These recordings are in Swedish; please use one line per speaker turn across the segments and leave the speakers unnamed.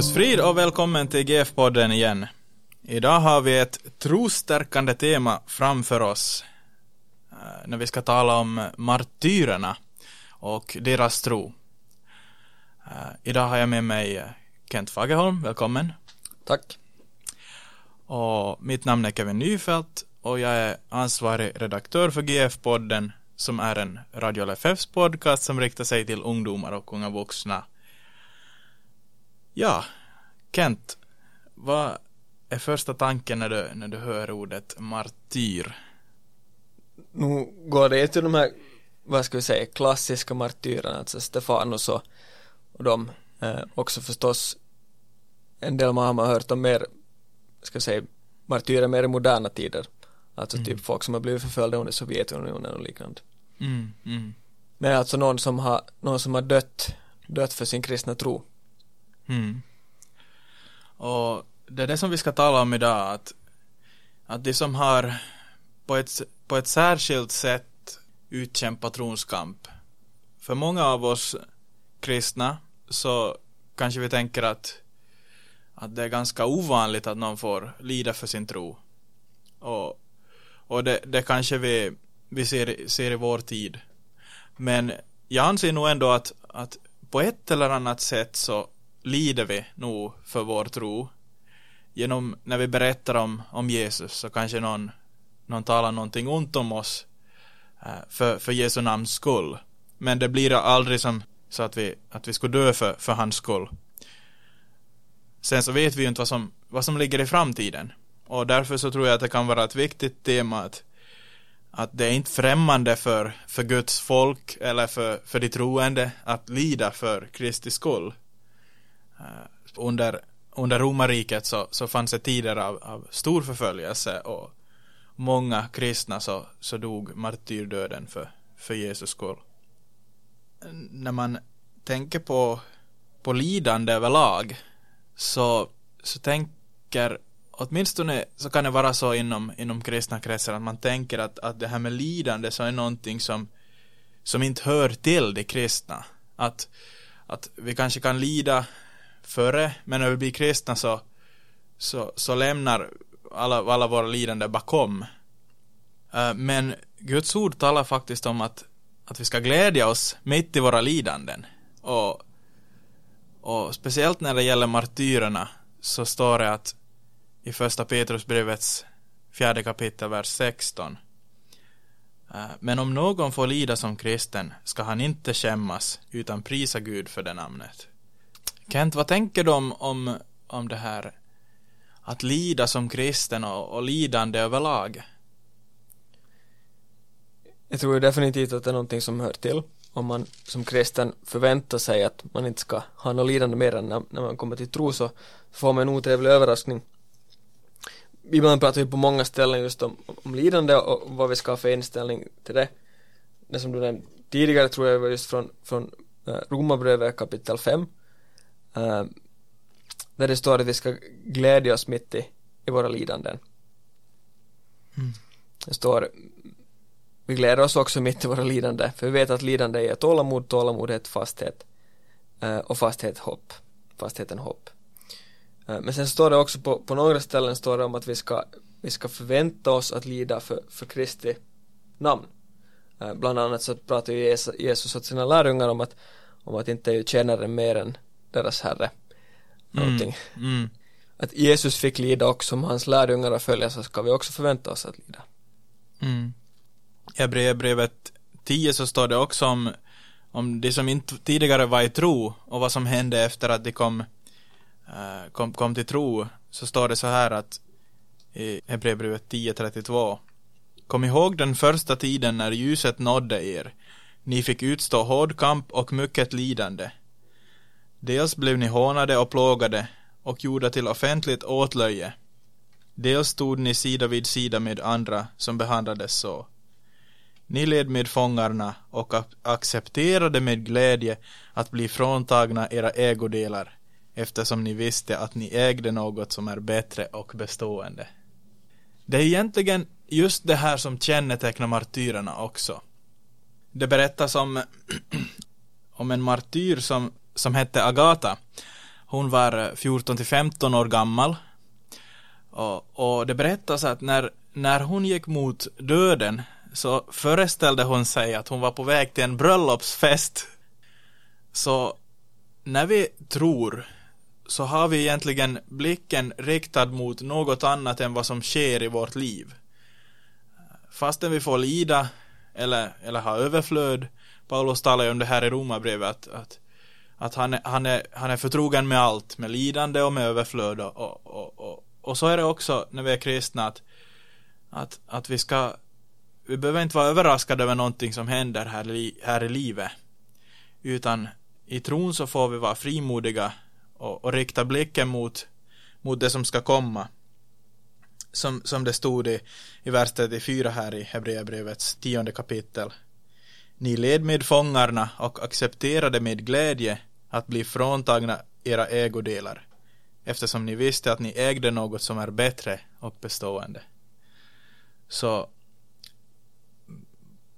Guds frid och välkommen till GF-podden igen. Idag har vi ett trostärkande tema framför oss eh, när vi ska tala om martyrerna och deras tro. Eh, idag har jag med mig Kent Fagerholm, välkommen.
Tack.
Och mitt namn är Kevin Nyfält och jag är ansvarig redaktör för GF-podden som är en Radio LFFs podcast som riktar sig till ungdomar och unga vuxna. Ja, Kent, vad är första tanken när du, när du hör ordet martyr?
Nu går det till de här, vad ska vi säga, klassiska martyrerna, alltså Stefanus och, och de, eh, också förstås en del man har hört om mer, ska vi säga, martyrer mer i moderna tider. Alltså mm. typ folk som har blivit förföljda under Sovjetunionen och liknande.
Mm, mm.
Men alltså någon som har, någon som har dött, dött för sin kristna tro.
Mm. Och det är det som vi ska tala om idag, att, att de som har på ett, på ett särskilt sätt utkämpat trons kamp. För många av oss kristna så kanske vi tänker att, att det är ganska ovanligt att någon får lida för sin tro. Och, och det, det kanske vi, vi ser, ser i vår tid. Men jag anser nog ändå att, att på ett eller annat sätt så lider vi nog för vår tro. Genom när vi berättar om, om Jesus så kanske någon, någon talar någonting ont om oss eh, för, för Jesu namns skull. Men det blir aldrig som så att vi, att vi skulle dö för, för hans skull. Sen så vet vi ju inte vad som, vad som ligger i framtiden. Och därför så tror jag att det kan vara ett viktigt tema att, att det är inte främmande för, för Guds folk eller för, för de troende att lida för Kristi skull. Eh, under, under romarriket så, så fanns det tider av, av stor förföljelse och många kristna så, så dog martyrdöden för, för Jesus skull. När man tänker på, på lidande överlag så, så tänker åtminstone så kan det vara så inom, inom kristna kretsar att man tänker att, att det här med lidande så är någonting som, som inte hör till de kristna. Att, att vi kanske kan lida före, men när vi blir kristna så, så, så lämnar alla, alla våra lidande bakom. Uh, men Guds ord talar faktiskt om att, att vi ska glädja oss mitt i våra lidanden. Och, och speciellt när det gäller martyrerna så står det att i första Petrusbrevets fjärde kapitel, vers 16. Uh, eh, men om någon får lida som kristen ska han inte skämmas utan prisa Gud för det namnet. Kent, vad tänker du om, om, om det här att lida som kristen och, och lidande överlag?
Jag tror definitivt att det är någonting som hör till. Om man som kristen förväntar sig att man inte ska ha något lidande mer än när, när man kommer till tro så får man en otrevlig överraskning. Ibland pratar vi på många ställen just om, om lidande och vad vi ska ha för inställning till det. Det som du nämnde tidigare tror jag var just från, från eh, Romarbrevet kapitel 5 uh, där det står att vi ska glädja oss mitt i, i våra lidanden. Mm. Det står vi gläder oss också mitt i våra lidande för vi vet att lidande är tålamod, tålamodighet, fasthet uh, och fasthet hopp. Fastheten hopp. Uh, men sen står det också på, på några ställen står det om att vi ska, vi ska förvänta oss att lida för, för Kristi namn. Bland annat så pratar ju Jesus åt sina lärjungar om att, om att inte är tjänaren mer än deras herre. Någonting. Mm. Mm. Att Jesus fick lida också om hans lärjungar och följa så ska vi också förvänta oss att lida.
Mm. I brevet 10 så står det också om, om de som inte tidigare var i tro och vad som hände efter att de kom, uh, kom, kom till tro så står det så här att i Hebreerbrevet 10.32 Kom ihåg den första tiden när ljuset nådde er. Ni fick utstå hård kamp och mycket lidande. Dels blev ni hånade och plågade och gjorda till offentligt åtlöje. Dels stod ni sida vid sida med andra som behandlades så. Ni led med fångarna och accepterade med glädje att bli fråntagna era ägodelar eftersom ni visste att ni ägde något som är bättre och bestående. Det är egentligen just det här som kännetecknar martyrerna också. Det berättas om, om en martyr som som hette Agata. hon var 14 till 15 år gammal. Och, och det berättas att när, när hon gick mot döden så föreställde hon sig att hon var på väg till en bröllopsfest. Så när vi tror så har vi egentligen blicken riktad mot något annat än vad som sker i vårt liv. Fastän vi får lida eller, eller ha överflöd, Paulus talar ju om det här i Romarbrevet, att, att, att han, är, han, är, han är förtrogen med allt, med lidande och med överflöd och, och, och, och så är det också när vi är kristna att, att, att vi ska vi behöver inte vara överraskade över någonting som händer här, i, här i livet utan i tron så får vi vara frimodiga och, och rikta blicken mot, mot det som ska komma. Som, som det stod i, i vers 34 här i Hebreerbrevets tionde kapitel. Ni led med fångarna och accepterade med glädje att bli fråntagna era ägodelar eftersom ni visste att ni ägde något som är bättre och bestående. Så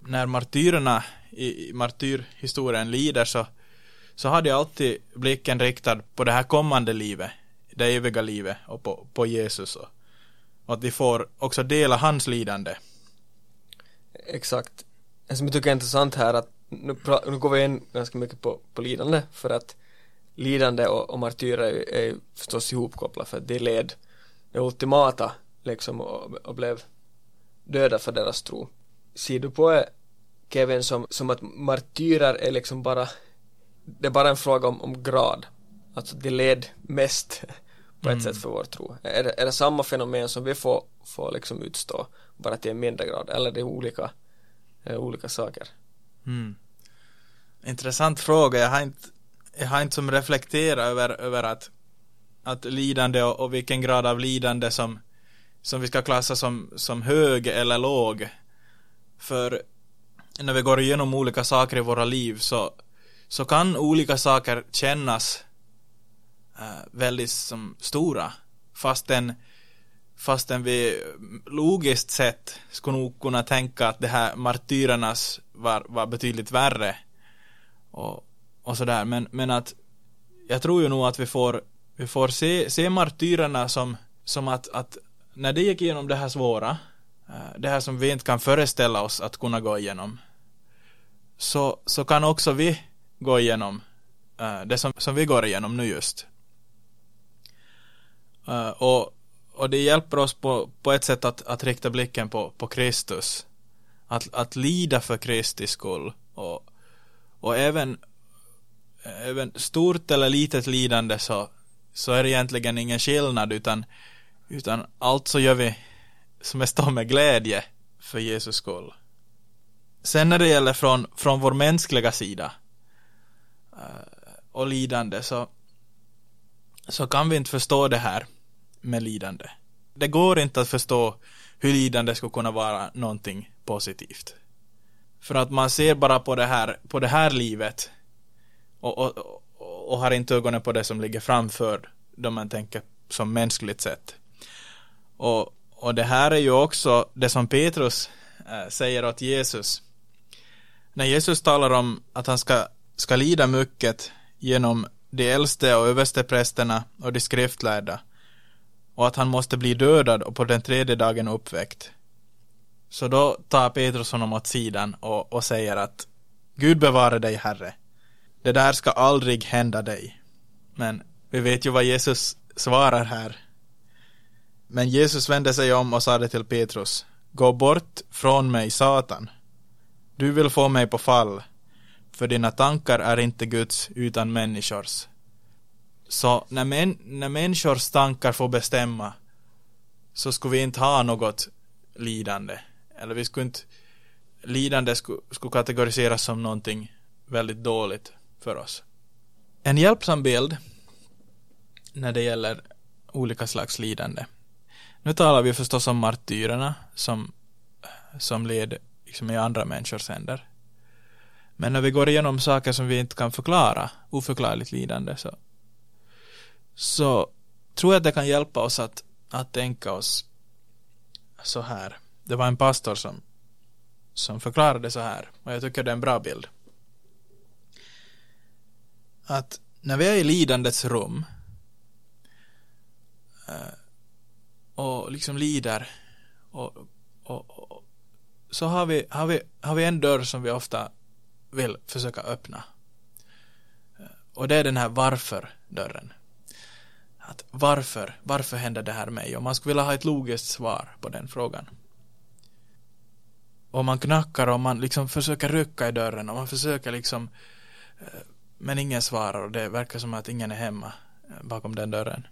när martyrerna i martyrhistorien lider så så hade jag alltid blicken riktad på det här kommande livet, det eviga livet och på, på Jesus och, och att vi får också dela hans lidande.
Exakt. Det som jag tycker är intressant här att nu, nu går vi in ganska mycket på, på lidande för att lidande och, och martyrer är, är förstås ihopkopplat för att de led det ultimata liksom och, och blev döda för deras tro. Ser du på Kevin som, som att martyrer är liksom bara det är bara en fråga om, om grad. Alltså det led mest på ett mm. sätt för vår tro. Är det, är det samma fenomen som vi får, får liksom utstå bara till en mindre grad eller är det olika, är olika saker?
Mm. Intressant fråga. Jag har inte, jag har inte som reflekterat över, över att, att lidande och, och vilken grad av lidande som, som vi ska klassa som, som hög eller låg. För när vi går igenom olika saker i våra liv så så kan olika saker kännas äh, väldigt som stora fastän fastän vi logiskt sett skulle nog kunna tänka att det här martyrernas var, var betydligt värre och, och sådär men, men att jag tror ju nog att vi får vi får se, se martyrerna som, som att, att när det gick igenom det här svåra eh, det här som vi inte kan föreställa oss att kunna gå igenom så, så kan också vi gå igenom eh, det som, som vi går igenom nu just. Eh, och, och det hjälper oss på, på ett sätt att, att rikta blicken på, på Kristus. Att, att lida för Kristi skull. Och, och även, även stort eller litet lidande så, så är det egentligen ingen skillnad utan, utan allt så gör vi som är står med glädje för Jesus skull. Sen när det gäller från, från vår mänskliga sida eh, och lidande så, så kan vi inte förstå det här med lidande. Det går inte att förstå hur lidande skulle kunna vara någonting positivt. För att man ser bara på det här, på det här livet och, och, och har inte ögonen på det som ligger framför då man tänker som mänskligt sett. Och, och det här är ju också det som Petrus äh, säger åt Jesus. När Jesus talar om att han ska ska lida mycket genom de äldste och översteprästerna och de skriftlärda och att han måste bli dödad och på den tredje dagen uppväckt. Så då tar Petrus honom åt sidan och, och säger att Gud bevare dig, Herre. Det där ska aldrig hända dig. Men vi vet ju vad Jesus svarar här. Men Jesus vände sig om och sade till Petrus Gå bort från mig, Satan. Du vill få mig på fall för dina tankar är inte Guds utan människors. Så när, män, när människors tankar får bestämma så skulle vi inte ha något lidande. Eller vi skulle inte, lidande skulle, skulle kategoriseras som någonting väldigt dåligt för oss. En hjälpsam bild när det gäller olika slags lidande. Nu talar vi förstås om martyrerna som, som led liksom i andra människors händer. Men när vi går igenom saker som vi inte kan förklara, oförklarligt lidande, så, så tror jag att det kan hjälpa oss att, att tänka oss så här det var en pastor som, som förklarade så här, och jag tycker det är en bra bild. Att när vi är i lidandets rum eh, och liksom lider och, och, och, så har vi, har, vi, har vi en dörr som vi ofta vill försöka öppna. Eh, och det är den här varför-dörren. Att varför, varför händer det här mig? Och man skulle vilja ha ett logiskt svar på den frågan. Och man knackar och man liksom försöker rycka i dörren och man försöker liksom eh, men ingen svarar och det verkar som att ingen är hemma eh, bakom den dörren.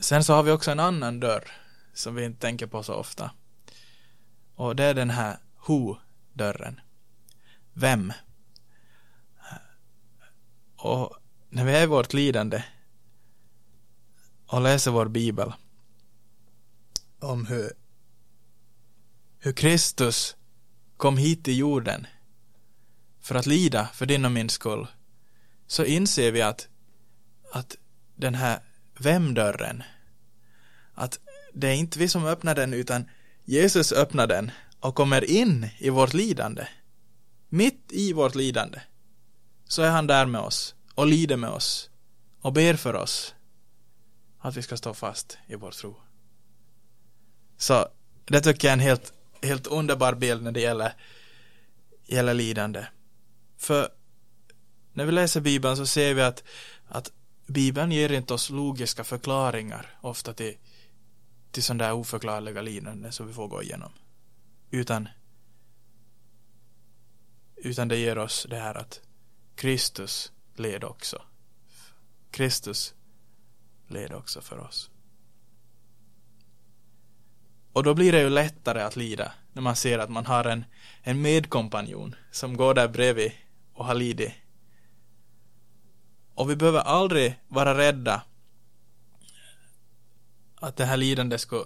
Sen så har vi också en annan dörr som vi inte tänker på så ofta. Och det är den här Who-dörren. Vem? Och när vi är i vårt lidande och läser vår bibel om hur, hur Kristus kom hit till jorden för att lida för din och min skull så inser vi att, att den här vem-dörren att det är inte vi som öppnar den utan Jesus öppnar den och kommer in i vårt lidande. Mitt i vårt lidande så är han där med oss och lider med oss och ber för oss att vi ska stå fast i vår tro. Så det tycker jag är en helt, helt underbar bild när det gäller, gäller lidande. För när vi läser Bibeln så ser vi att, att Bibeln ger inte oss logiska förklaringar ofta till, till sådana där oförklarliga lidanden som vi får gå igenom. Utan utan det ger oss det här att Kristus led också. Kristus led också för oss. Och då blir det ju lättare att lida när man ser att man har en, en medkompanjon som går där bredvid och har lidit. Och vi behöver aldrig vara rädda att det här lidandet skulle,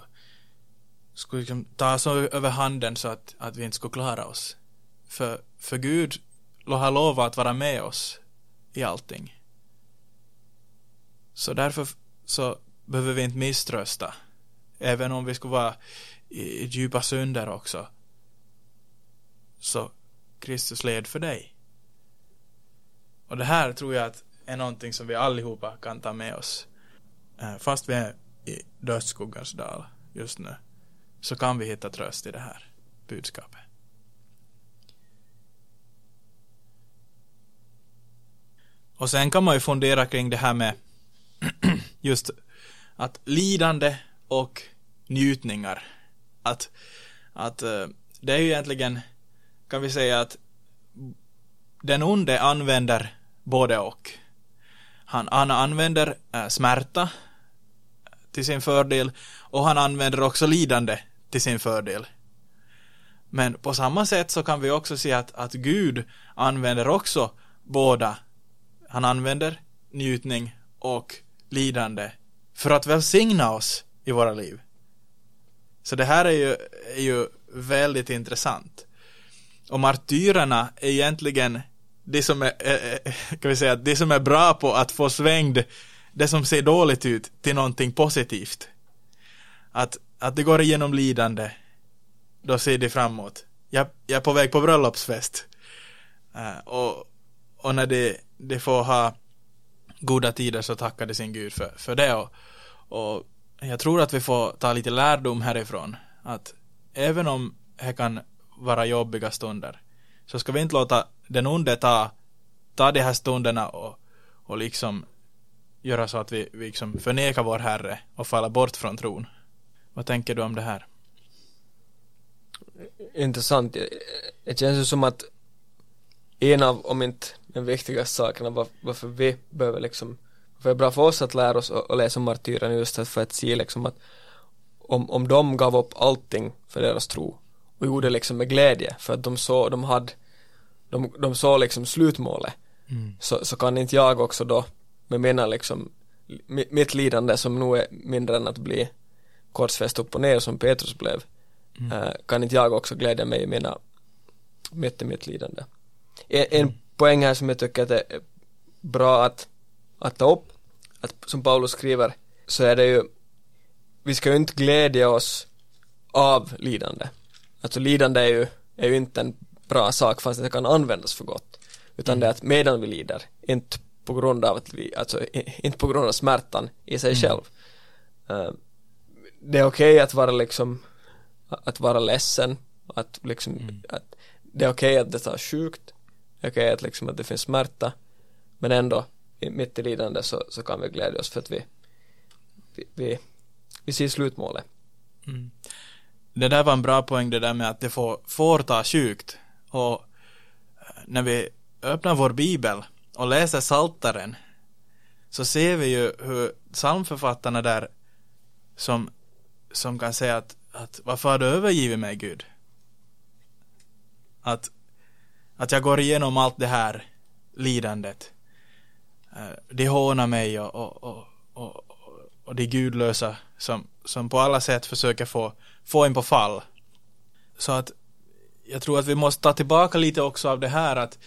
skulle liksom ta så över handen så att, att vi inte skulle klara oss. För, för Gud har lovat att vara med oss i allting. Så därför så behöver vi inte misströsta. Även om vi skulle vara i, djupa synder också. Så Kristus led för dig. Och det här tror jag att är någonting som vi allihopa kan ta med oss. Eh, fast vi är i dödsskuggans dal just nu. Så kan vi hitta tröst i det här budskapet. Och sen kan man ju fundera kring det här med just att lidande och njutningar. Att, att eh, det är ju egentligen, kan vi säga att den onde använder både och. Han, han använder äh, smärta till sin fördel och han använder också lidande till sin fördel. Men på samma sätt så kan vi också se att, att Gud använder också båda han använder njutning och lidande för att välsigna oss i våra liv. Så det här är ju, är ju väldigt intressant. Och martyrerna är egentligen det som är, kan vi säga, det som är bra på att få svängd det som ser dåligt ut till någonting positivt. Att, att det går igenom lidande, då ser det framåt. Jag, jag är på väg på bröllopsfest. Uh, och, och när det de får ha goda tider så tackar de sin Gud för, för det och, och jag tror att vi får ta lite lärdom härifrån att även om det kan vara jobbiga stunder så ska vi inte låta den onde ta, ta de här stunderna och, och liksom göra så att vi, vi liksom förnekar vår Herre och falla bort från tron. Vad tänker du om det här?
Intressant. Det känns ju som att en av, om inte den viktigaste sakerna varför vi behöver liksom, varför det är bra för oss att lära oss och, läsa om martyrerna just för att se liksom att om, om de gav upp allting för deras tro och gjorde liksom med glädje för att de såg, de hade, de, de såg liksom slutmålet mm. så, så kan inte jag också då med mina liksom mitt lidande som nu är mindre än att bli korsfäst upp och ner som Petrus blev mm. äh, kan inte jag också glädja mig i mina mitt i mitt lidande en, en poäng här som jag tycker att är bra att, att ta upp, att som Paulus skriver, så är det ju, vi ska ju inte glädja oss av lidande. Alltså lidande är ju, är ju inte en bra sak fast det kan användas för gott. Utan mm. det är att medan vi lider, inte på grund av att vi, alltså inte på grund av smärtan i sig mm. själv. uh, det är okej okay att vara liksom att vara ledsen att liksom mm. att det är okej okay att det tar sjukt det är okej okay att liksom att det finns smärta men ändå mitt i lidande så, så kan vi glädja oss för att vi vi, vi, vi ser slutmålet
mm. det där var en bra poäng det där med att det får, får ta sjukt och eh, när vi öppnar vår bibel och läser saltaren så ser vi ju hur psalmförfattarna där som, som kan säga att, att varför har du övergivit mig Gud? Att, att jag går igenom allt det här lidandet. Eh, de hånar mig och, och, och, och, och de gudlösa som, som på alla sätt försöker få, få en på fall. Så att jag tror att vi måste ta tillbaka lite också av det här att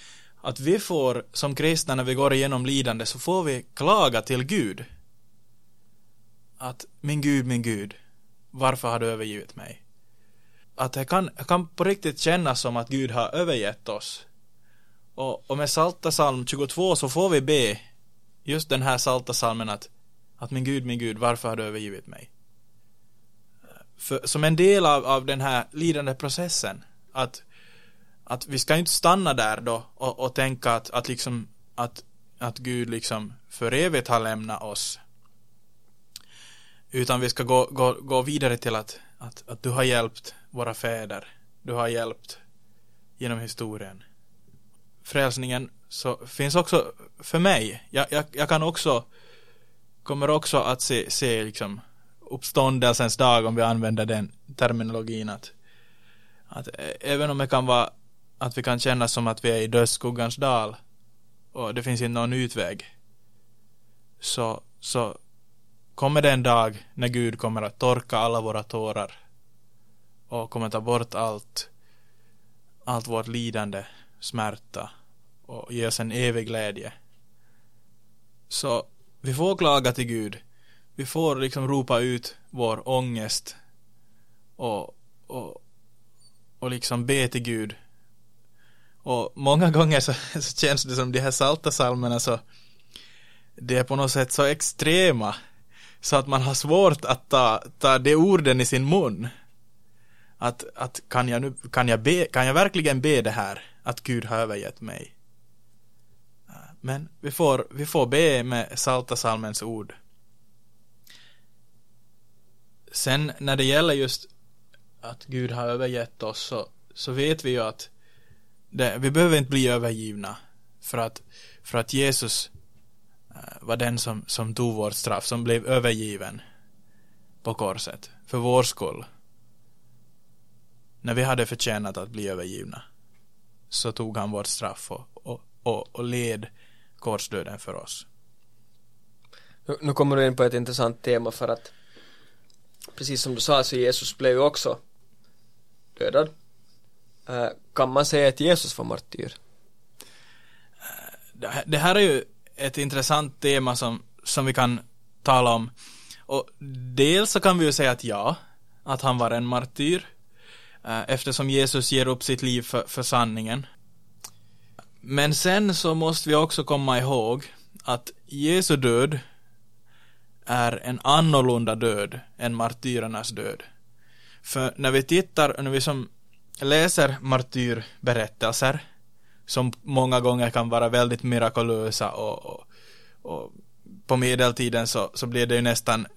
att vi får som kristna när vi går igenom lidande så får vi klaga till Gud. Att min Gud, min Gud, varför har du övergivit mig? Att det kan, kan på riktigt kännas som att Gud har övergett oss. Och, och med Salta psalm 22 så får vi be just den här Salta psalmen att, att min Gud, min Gud, varför har du övergivit mig? För, som en del av, av den här lidande processen att att vi ska inte stanna där då och, och tänka att, att liksom att, att Gud liksom för evigt har lämnat oss. Utan vi ska gå, gå, gå vidare till att, att, att du har hjälpt våra fäder. Du har hjälpt genom historien frälsningen så finns också för mig. Jag, jag, jag kan också kommer också att se, se liksom uppståndelsens dag om vi använder den terminologin att, att även om det kan vara att vi kan känna som att vi är i dödsskuggans dal och det finns inte någon utväg så, så kommer det en dag när Gud kommer att torka alla våra tårar och kommer ta bort allt allt vårt lidande, smärta och ge oss en evig glädje. Så vi får klaga till Gud. Vi får liksom ropa ut vår ångest och, och, och liksom be till Gud och många gånger så, så känns det som de här salta salmerna så det är på något sätt så extrema så att man har svårt att ta, ta de orden i sin mun. Att, att kan jag nu, kan jag be, kan jag verkligen be det här att Gud har övergett mig? Men vi får, vi får be med salta salmens ord. Sen när det gäller just att Gud har övergett oss så, så vet vi ju att det, vi behöver inte bli övergivna för att, för att Jesus eh, var den som, som tog vårt straff, som blev övergiven på korset för vår skull. När vi hade förtjänat att bli övergivna så tog han vårt straff och, och, och, och led korsdöden för oss.
Nu, nu kommer du in på ett intressant tema för att precis som du sa så Jesus blev ju också dödad Eh, kan man säga att Jesus var martyr?
Det här är ju ett intressant tema som, som vi kan tala om. Och dels så kan vi ju säga att ja, att han var en martyr. Eh, eftersom Jesus ger upp sitt liv för, för sanningen. Men sen så måste vi också komma ihåg att Jesu död är en annorlunda död än martyrernas död. För när vi tittar, när vi som läser martyrberättelser som många gånger kan vara väldigt mirakulösa och, och, och på medeltiden så, så blir det ju nästan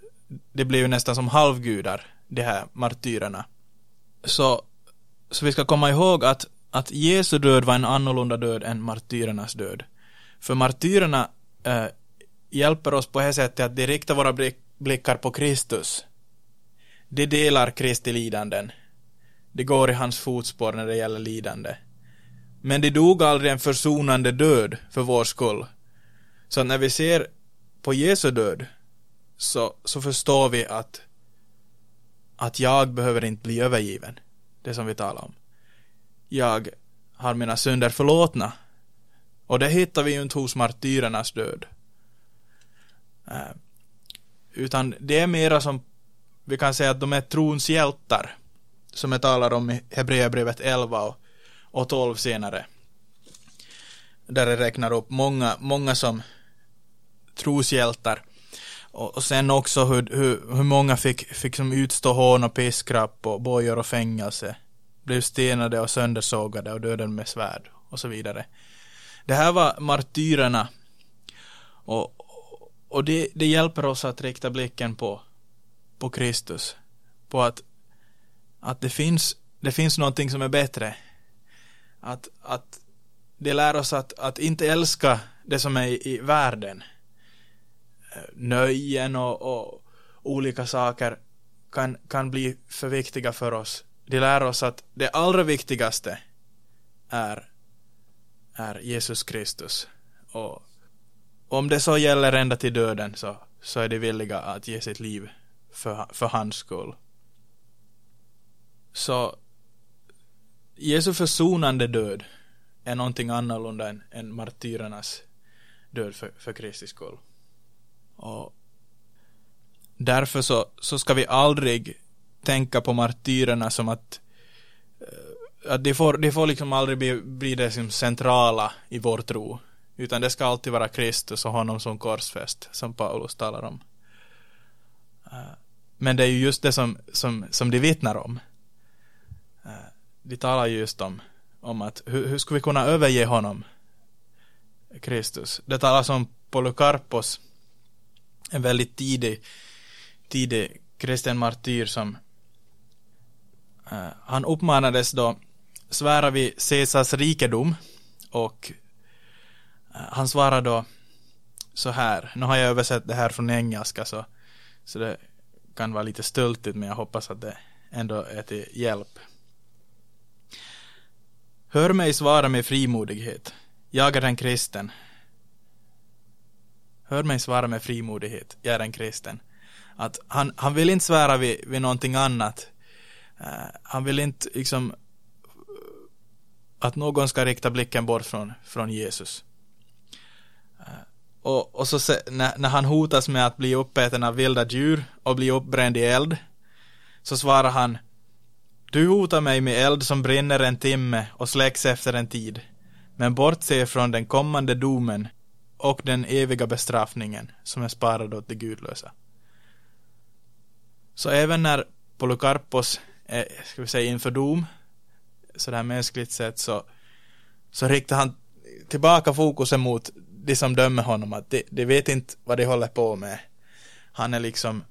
det blir ju nästan som halvgudar de här martyrerna så, så vi ska komma ihåg att, att Jesu död var en annorlunda död än martyrernas död för martyrerna eh, hjälper oss på det sättet att de riktar våra blickar på Kristus de delar Kristi lidanden det går i hans fotspår när det gäller lidande. Men det dog aldrig en försonande död för vår skull. Så när vi ser på Jesu död så, så förstår vi att att jag behöver inte bli övergiven. Det som vi talar om. Jag har mina synder förlåtna. Och det hittar vi ju inte hos martyrernas död. Eh, utan det är mera som vi kan säga att de är trons hjältar som jag talar om i Hebreerbrevet 11 och, och 12 senare. Där jag räknar upp många, många som troshjältar. och, och sen också hur, hur, hur många fick, fick som utstå hån och piskrapp och bojor och fängelse. Blev stenade och söndersågade och döden med svärd och så vidare. Det här var martyrerna. Och, och det, det hjälper oss att rikta blicken på, på Kristus. På att, att det finns, det finns någonting som är bättre. Att, att det lär oss att, att inte älska det som är i, i världen. Nöjen och, och olika saker kan, kan bli för viktiga för oss. Det lär oss att det allra viktigaste är, är Jesus Kristus. Och om det så gäller ända till döden så, så är de villiga att ge sitt liv för, för hans skull. Så Jesu försonande död är någonting annorlunda än, än martyrernas död för, för Kristi skull. Och därför så, så ska vi aldrig tänka på martyrerna som att, eh, att de får, det får liksom aldrig bli, bli det som centrala i vår tro. Utan det ska alltid vara Kristus och honom som korsfäst, som Paulus talar om. Eh, men det är ju just det som, som, som de vittnar om. Eh, de talar just om, om att hur, hur ska vi kunna överge honom, Kristus. Det talas om Polycarpos, en väldigt tidig, tidig kristen martyr som Eh, han uppmanades då svära vid Caesars rikedom och eh, han svarade då så här, nu har jag översatt det här från engelska så, så det kan vara lite stöltigt men jag hoppas att det ändå är till hjälp. Hör mig svara med frimodighet. Jag är en kristen. Hör mig svara med frimodighet. Jag är en kristen. Att han, han vill inte svära vid, vid någonting annat. Eh, han vill inte liksom att någon ska rikta blicken bort från, från Jesus. Eh, och, och så se, när, när han hotas med att bli uppäten av vilda djur och bli uppbränd i eld så svarar han Du hotar mig med eld som brinner en timme och släcks efter en tid men bortse från den kommande domen och den eviga bestraffningen som är sparad åt de gudlösa. Så även när Polycarpos Eh, ska vi säga, inför dom, sådär mänskligt sett, så, så riktar han tillbaka fokusen mot de som dömer honom, att de, de vet inte vad de håller på med. Han är liksom,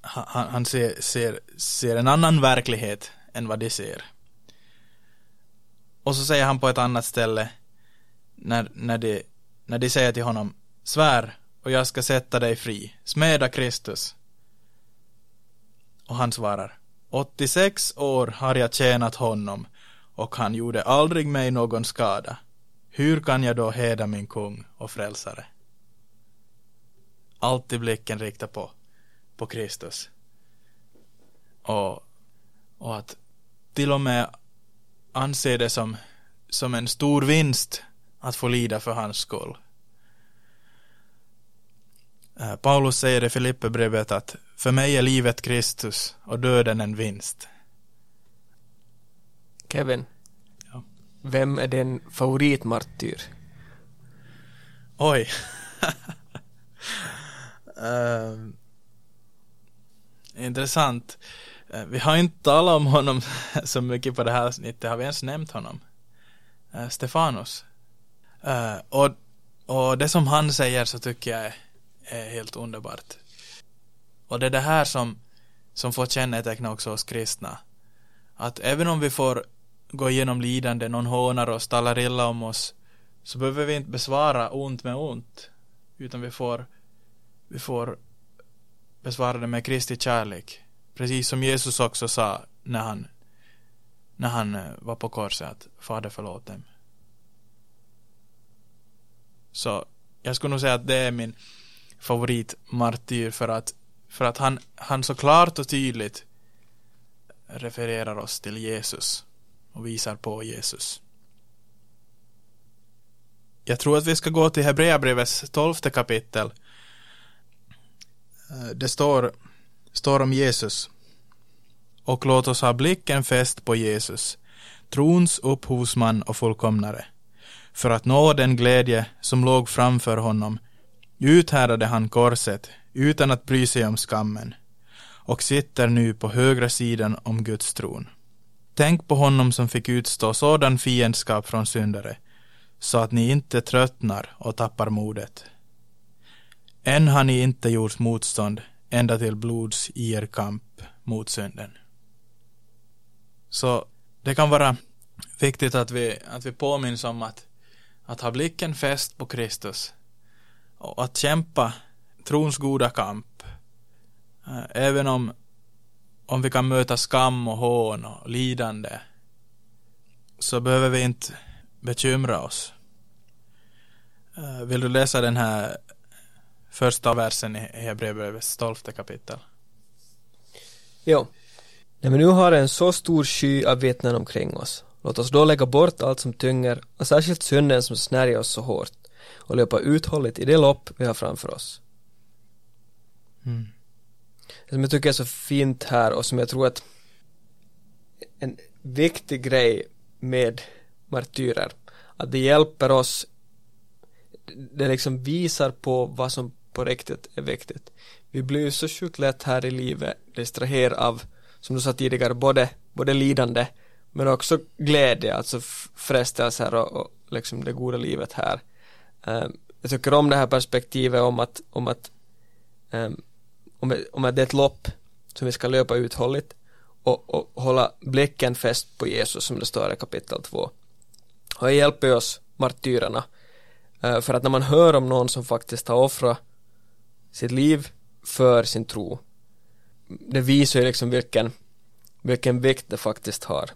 han, han ser, ser, ser en annan verklighet än vad de ser. Och så säger han på ett annat ställe när, när, de, när de säger till honom Svär och jag ska sätta dig fri. Smeda Kristus. Och han svarar 86 år har jag tjänat honom och han gjorde aldrig mig någon skada. Hur kan jag då heda min kung och frälsare? Alltid blicken riktad på, på Kristus. Och, och att till och med anse det som, som en stor vinst att få lida för hans skull. Eh, Paulus säger i Filipperbrevet att för mig är livet Kristus och döden en vinst.
Kevin,
Ja.
vem är din favoritmartyr?
Oj. uh, intressant. Uh, vi har inte talat om honom så mycket på det här avsnittet. Har vi ens nämnt honom? Uh, Stefanos. Uh, och, och det som han säger så tycker jag är, är helt underbart. Och det är det här som, som får känneteckna också oss kristna. Att även om vi får gå igenom lidande, någon hånar oss, talar illa om oss, så behöver vi inte besvara ont med ont. Utan vi får, vi får besvara det med Kristi kärlek. Precis som Jesus också sa när han, när han eh, var på korset att Fader förlåt dem. Så jag skulle nog säga att det är min favoritmartyr för att, för att han, han så klart och tydligt refererar oss till Jesus och visar på Jesus. Jag tror att vi ska gå till Hebreerbrevets tolfte kapitel. Eh, det står, står om Jesus. Och låt oss ha blicken fäst på Jesus, trons upphovsman och fullkomnare, för att nå den glädje som låg framför honom uthärdade han korset utan att bry sig om skammen och sitter nu på högra sidan om Guds tron. Tänk på honom som fick utstå sådan fiendskap från syndare så att ni inte tröttnar och tappar modet. Än har ni inte gjort motstånd ända till blods i er kamp mot synden. Så det kan vara viktigt att vi, att vi påminns om att, att ha blicken fäst på Kristus och att kämpa trons goda kamp. Eh, även om, om vi kan möta skam och hån och lidande så behöver vi inte bekymra oss. Eh, vill du läsa den här första versen i Hebreerbrevets tolfte kapitel?
Jo. När vi nu har en så stor sky av vittnen omkring oss, låt oss då lägga bort allt som tynger och särskilt synden som snärjer oss så hårt och löpa uthålligt i det lopp vi har framför oss.
Mm.
Det som jag tycker är så fint här och som jag tror att en viktig grej med martyrer, att det hjälper oss det liksom visar på vad som på riktigt är viktigt. Vi blir ju så sjukt lätt här i livet distraherade av, som du sa tidigare, både, både lidande men också glädje, alltså frestelser och, och liksom det goda livet här. Um, jag tycker om det här perspektivet om att, om att, um, om, om det är ett lopp som vi ska löpa uthålligt och, och hålla blicken fäst på Jesus som det står i kapitel 2. Och det hjälper oss martyrerna uh, för att när man hör om någon som faktiskt har offrat sitt liv för sin tro det visar ju liksom vilken vilken vikt det faktiskt har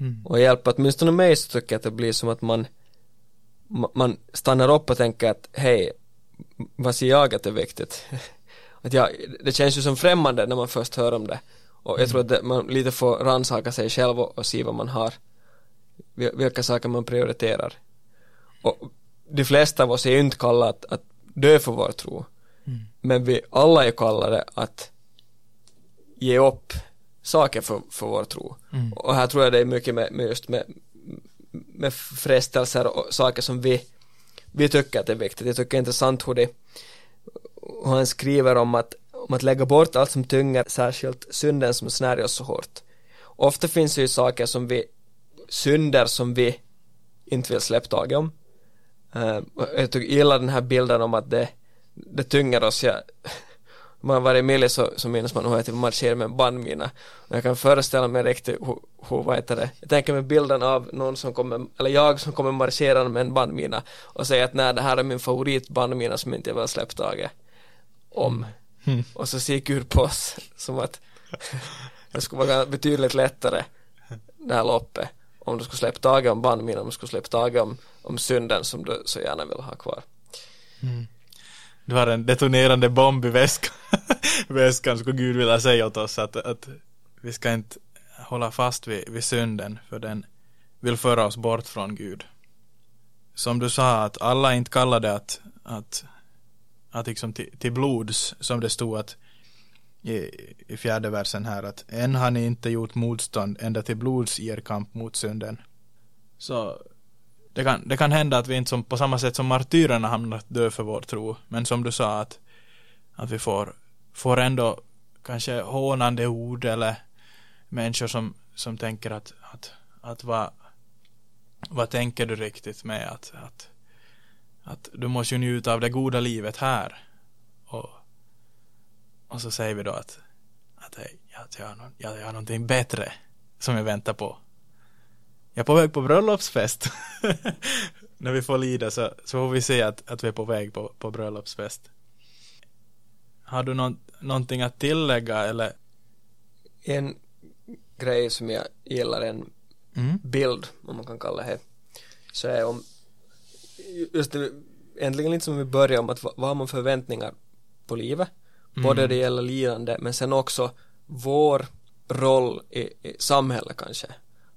mm. och hjälper åtminstone mig så tycker jag att det blir som att man man stannar upp och tänker att hej vad ser jag att det är viktigt att jag, det känns ju som främmande när man först hör om det och jag tror att det, man lite får rannsaka sig själv och, och se vad man har vilka saker man prioriterar och de flesta av oss är ju inte kallade att, att dö för vår tro mm. men vi alla är kallade att ge upp saker för, för vår tro mm. och här tror jag det är mycket med, med just med, med frestelser och saker som vi vi tycker att det är viktigt. Jag tycker det är intressant hur, det, och han skriver om att, om att lägga bort allt som tynger, särskilt synden som snärjer oss så hårt. Ofta finns det ju saker som vi, synder som vi inte vill släppa taget om. Uh, jag tog gillar den här bilden om att det, det tynger oss. Jag, om man varit i Mille så, så minns man hur jag typ marscherar med en bandmina. Och jag kan föreställa mig riktigt hur, hur vad heter det, jag tänker mig bilden av någon som kommer, eller jag som kommer marschera med en bandmina och säger att nej det här är min favoritbandmina som inte jag vill släppa taget om. Mm. Och så ser Gud på oss som att det skulle vara betydligt lättare det här loppet om du skulle släppa taget om bandminan, om du skulle släppa taget om, om synden som du så gärna vill ha kvar.
Mm du har en detonerande bomb i väskan, väskan skulle Gud vilja säga åt oss att, att vi ska inte hålla fast vid, vid synden för den vill föra oss bort från Gud. Som du sa att alla inte kallade att, att, att liksom till, till blods som det stod att i, i fjärde versen här att än har ni inte gjort motstånd ända till blods i er kamp mot synden. Så det kan, det kan hända att vi inte som, på samma sätt som martyrerna hamnar att dö för vår tro, men som du sa att, att vi får, får ändå kanske hånande ord eller människor som, som tänker att, att, att vad, vad tänker du riktigt med att, att, att du måste ju njuta av det goda livet här och, och så säger vi då att, att hej, jag, har, jag, jag har någonting bättre som jag väntar på jag är på väg på bröllopsfest. När vi får lida så, så får vi se att, att vi är på väg på, på bröllopsfest. Har du någon, någonting att tillägga eller?
En grej som jag gillar, en mm. bild om man kan kalla det så är om just det, äntligen lite som vi började om att vad, vad har man förväntningar på livet mm. både det gäller lidande men sen också vår roll i, i samhället kanske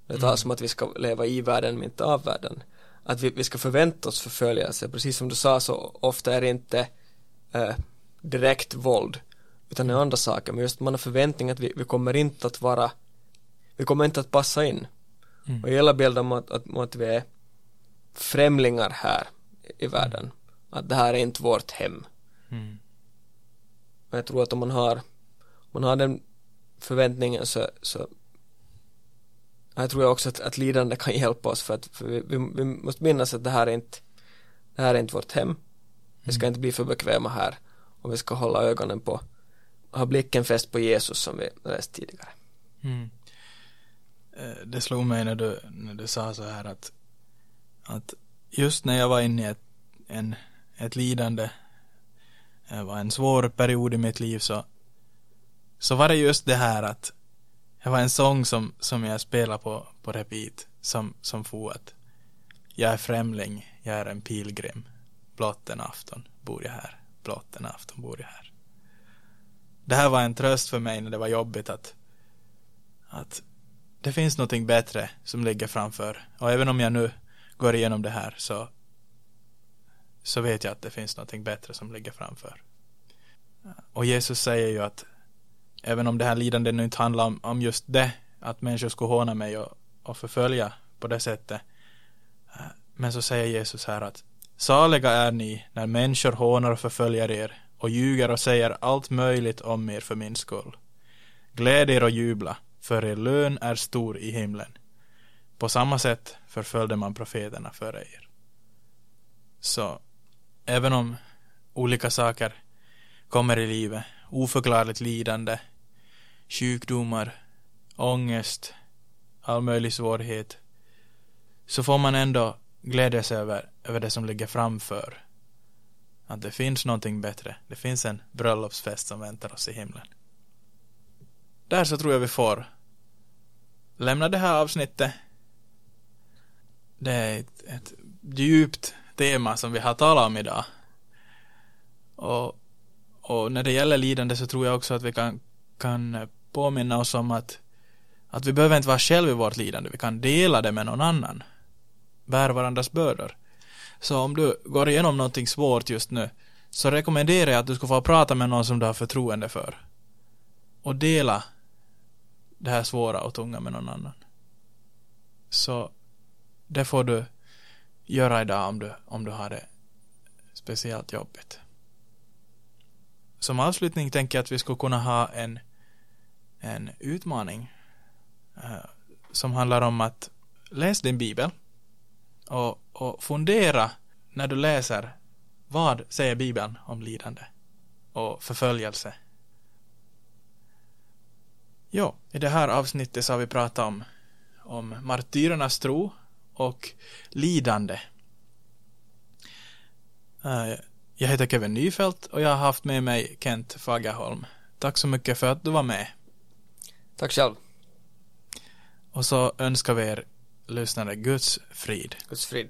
det talas mm. om att vi ska leva i världen men inte av världen. Att vi, vi ska förvänta oss förföljelse. Precis som du sa så ofta är det inte äh, direkt våld utan det är andra saker. Men just man har förväntning att vi, vi kommer inte att vara vi kommer inte att passa in. Mm. Och hela bilden om att, att, att vi är främlingar här i världen. att det här är inte vårt hem.
Mm.
Och jag tror att om man har, om man har den förväntningen så, så jag tror också att, att lidande kan hjälpa oss för att för vi, vi, vi, måste minnas att det här är inte det här är inte vårt hem. Vi ska inte bli för bekväma här och vi ska hålla ögonen på ha blicken fäst på Jesus som vi läst tidigare.
Mm. Eh, Det slog mig när du, när du sa så här att, att just när jag var inne i ett, en, ett lidande, det var en svår period i mitt liv så, så var det just det här att det var en sång som, som jag spelade på, på repeat som, som for att jag är främling, jag är en pilgrim, blott en afton bor jag här, blott en afton bor jag här. Det här var en tröst för mig när det var jobbigt att, att det finns någonting bättre som ligger framför. Och även om jag nu går igenom det här så, så vet jag att det finns någonting bättre som ligger framför. Och Jesus säger ju att även om det här lidandet nu inte handlar om, om just det, att människor skulle håna mig och, och förfölja på det sättet. Men så säger Jesus här att saliga är ni när människor hånar och förföljer er och ljuger och säger allt möjligt om er för min skull. Gläd er och jubla, för er lön är stor i himlen. På samma sätt förföljde man profeterna före er. Så även om olika saker kommer i livet, oförklarligt lidande, sjukdomar, ångest, all möjlig svårighet, så får man ändå glädja sig över, över det som ligger framför. Att det finns någonting bättre. Det finns en bröllopsfest som väntar oss i himlen. Där så tror jag vi får lämna det här avsnittet. Det är ett, ett djupt tema som vi har talat om idag. Och, och när det gäller lidande så tror jag också att vi kan, kan påminna oss om att, att vi behöver inte vara själva i vårt lidande. Vi kan dela det med någon annan. Bär varandras bördor. Så om du går igenom någonting svårt just nu så rekommenderar jag att du ska få prata med någon som du har förtroende för. Och dela det här svåra och tunga med någon annan. Så det får du göra idag om du, om du har det speciellt jobbigt. Som avslutning tänker jag att vi skulle kunna ha en, en utmaning eh, som handlar om att läs din bibel och, och fundera när du läser vad säger bibeln om lidande och förföljelse. Ja, i det här avsnittet så har vi pratat om, om martyrernas tro och lidande. Eh, Jag heter Kevin Nyfält och jag har haft med mig Kent Fagerholm. Tack så mycket för att du var med.
Tack själv.
Och så önskar vi er lyssnare Guds frid.
Guds frid.